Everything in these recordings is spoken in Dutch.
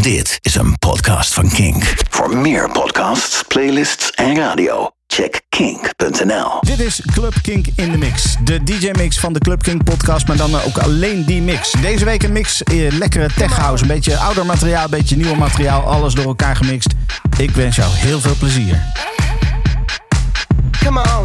Dit is een podcast van Kink. Voor meer podcasts, playlists en radio, check kink.nl. Dit is Club Kink in de Mix. De DJ-mix van de Club Kink podcast, maar dan ook alleen die mix. Deze week een mix, eh, lekkere tech house. Een beetje ouder materiaal, een beetje nieuw materiaal. Alles door elkaar gemixt. Ik wens jou heel veel plezier. Come on,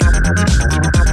I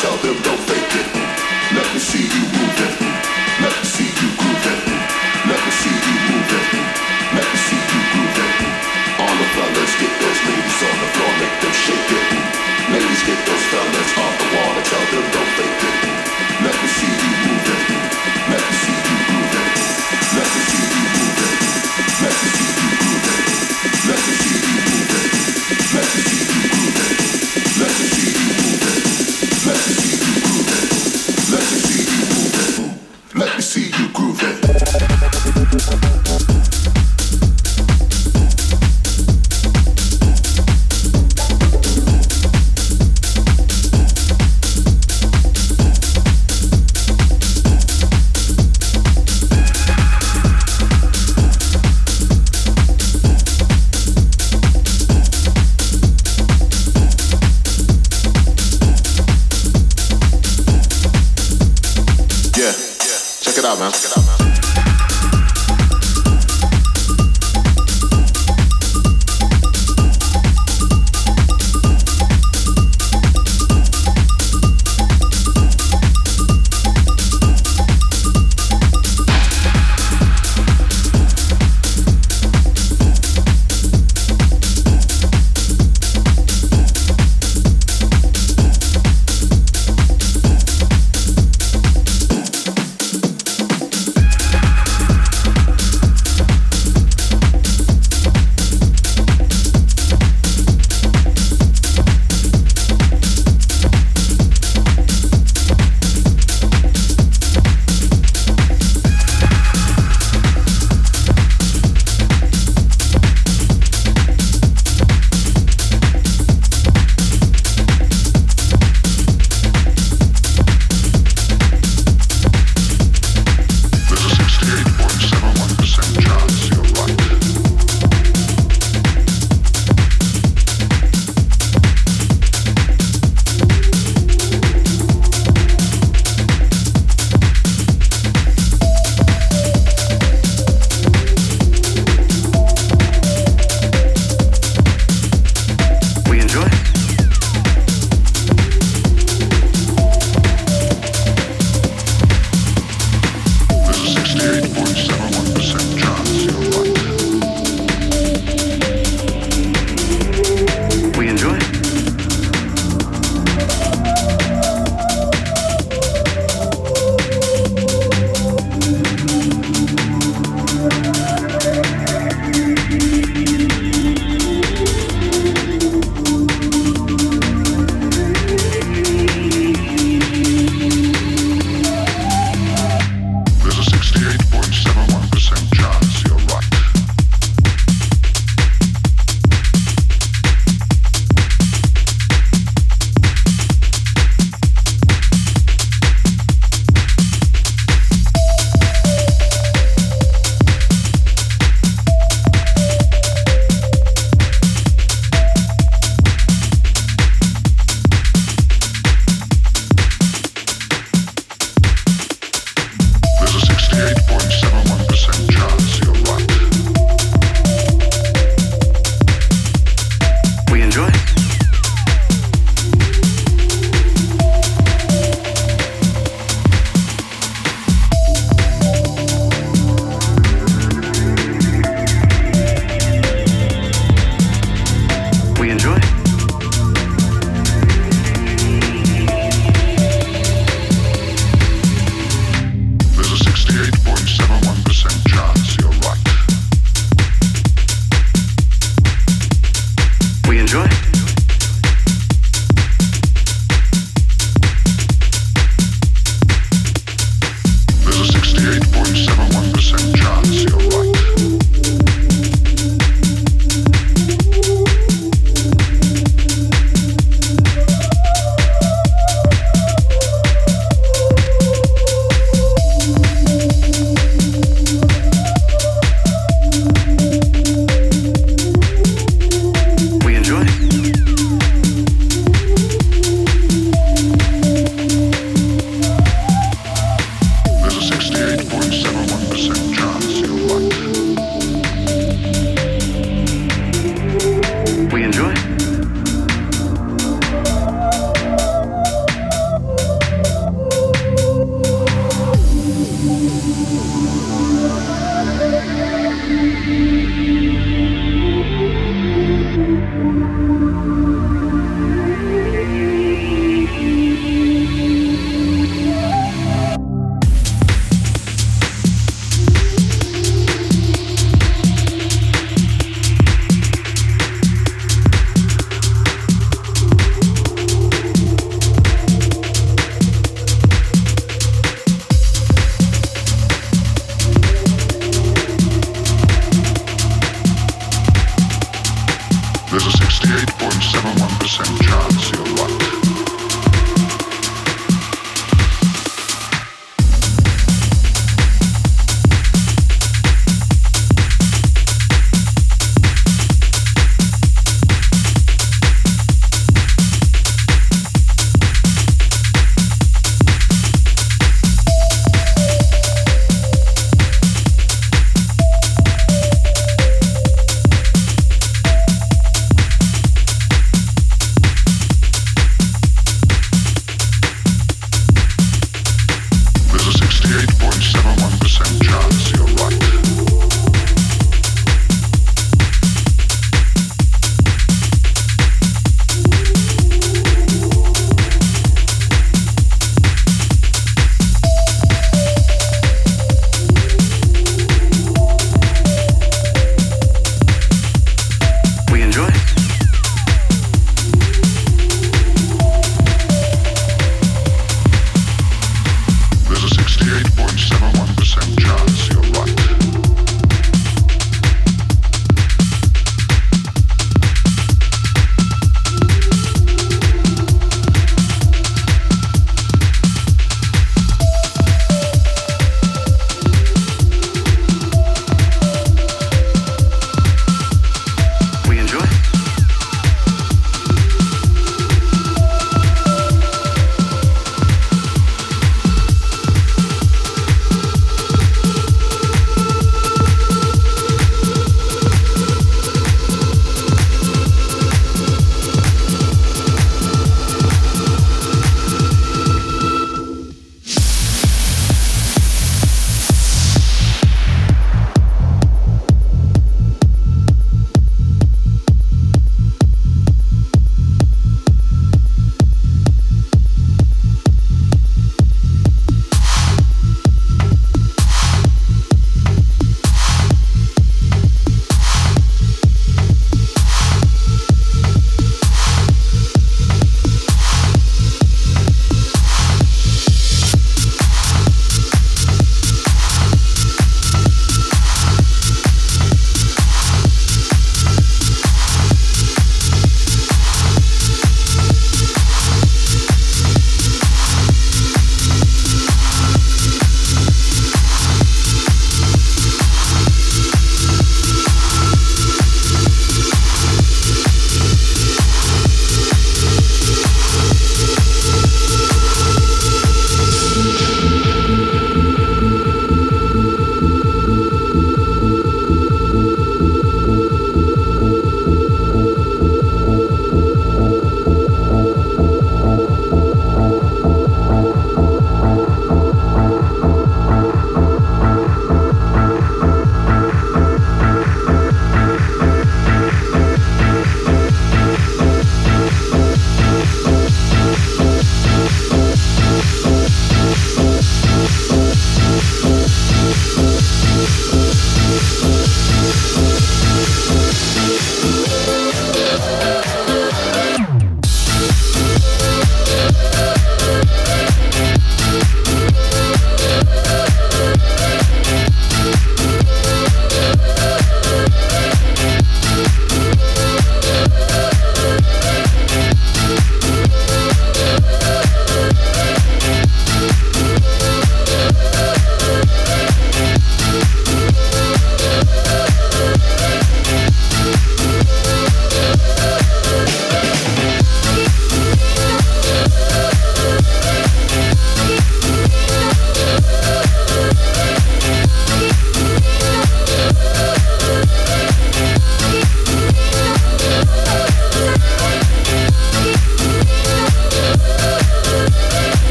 tell them don't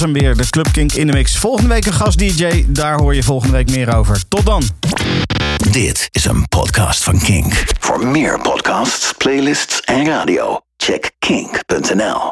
was hem weer, de Club Kink in de mix. Volgende week een gast DJ, daar hoor je volgende week meer over. Tot dan. Dit is een podcast van Kink. Voor meer podcasts, playlists en radio, check kink.nl.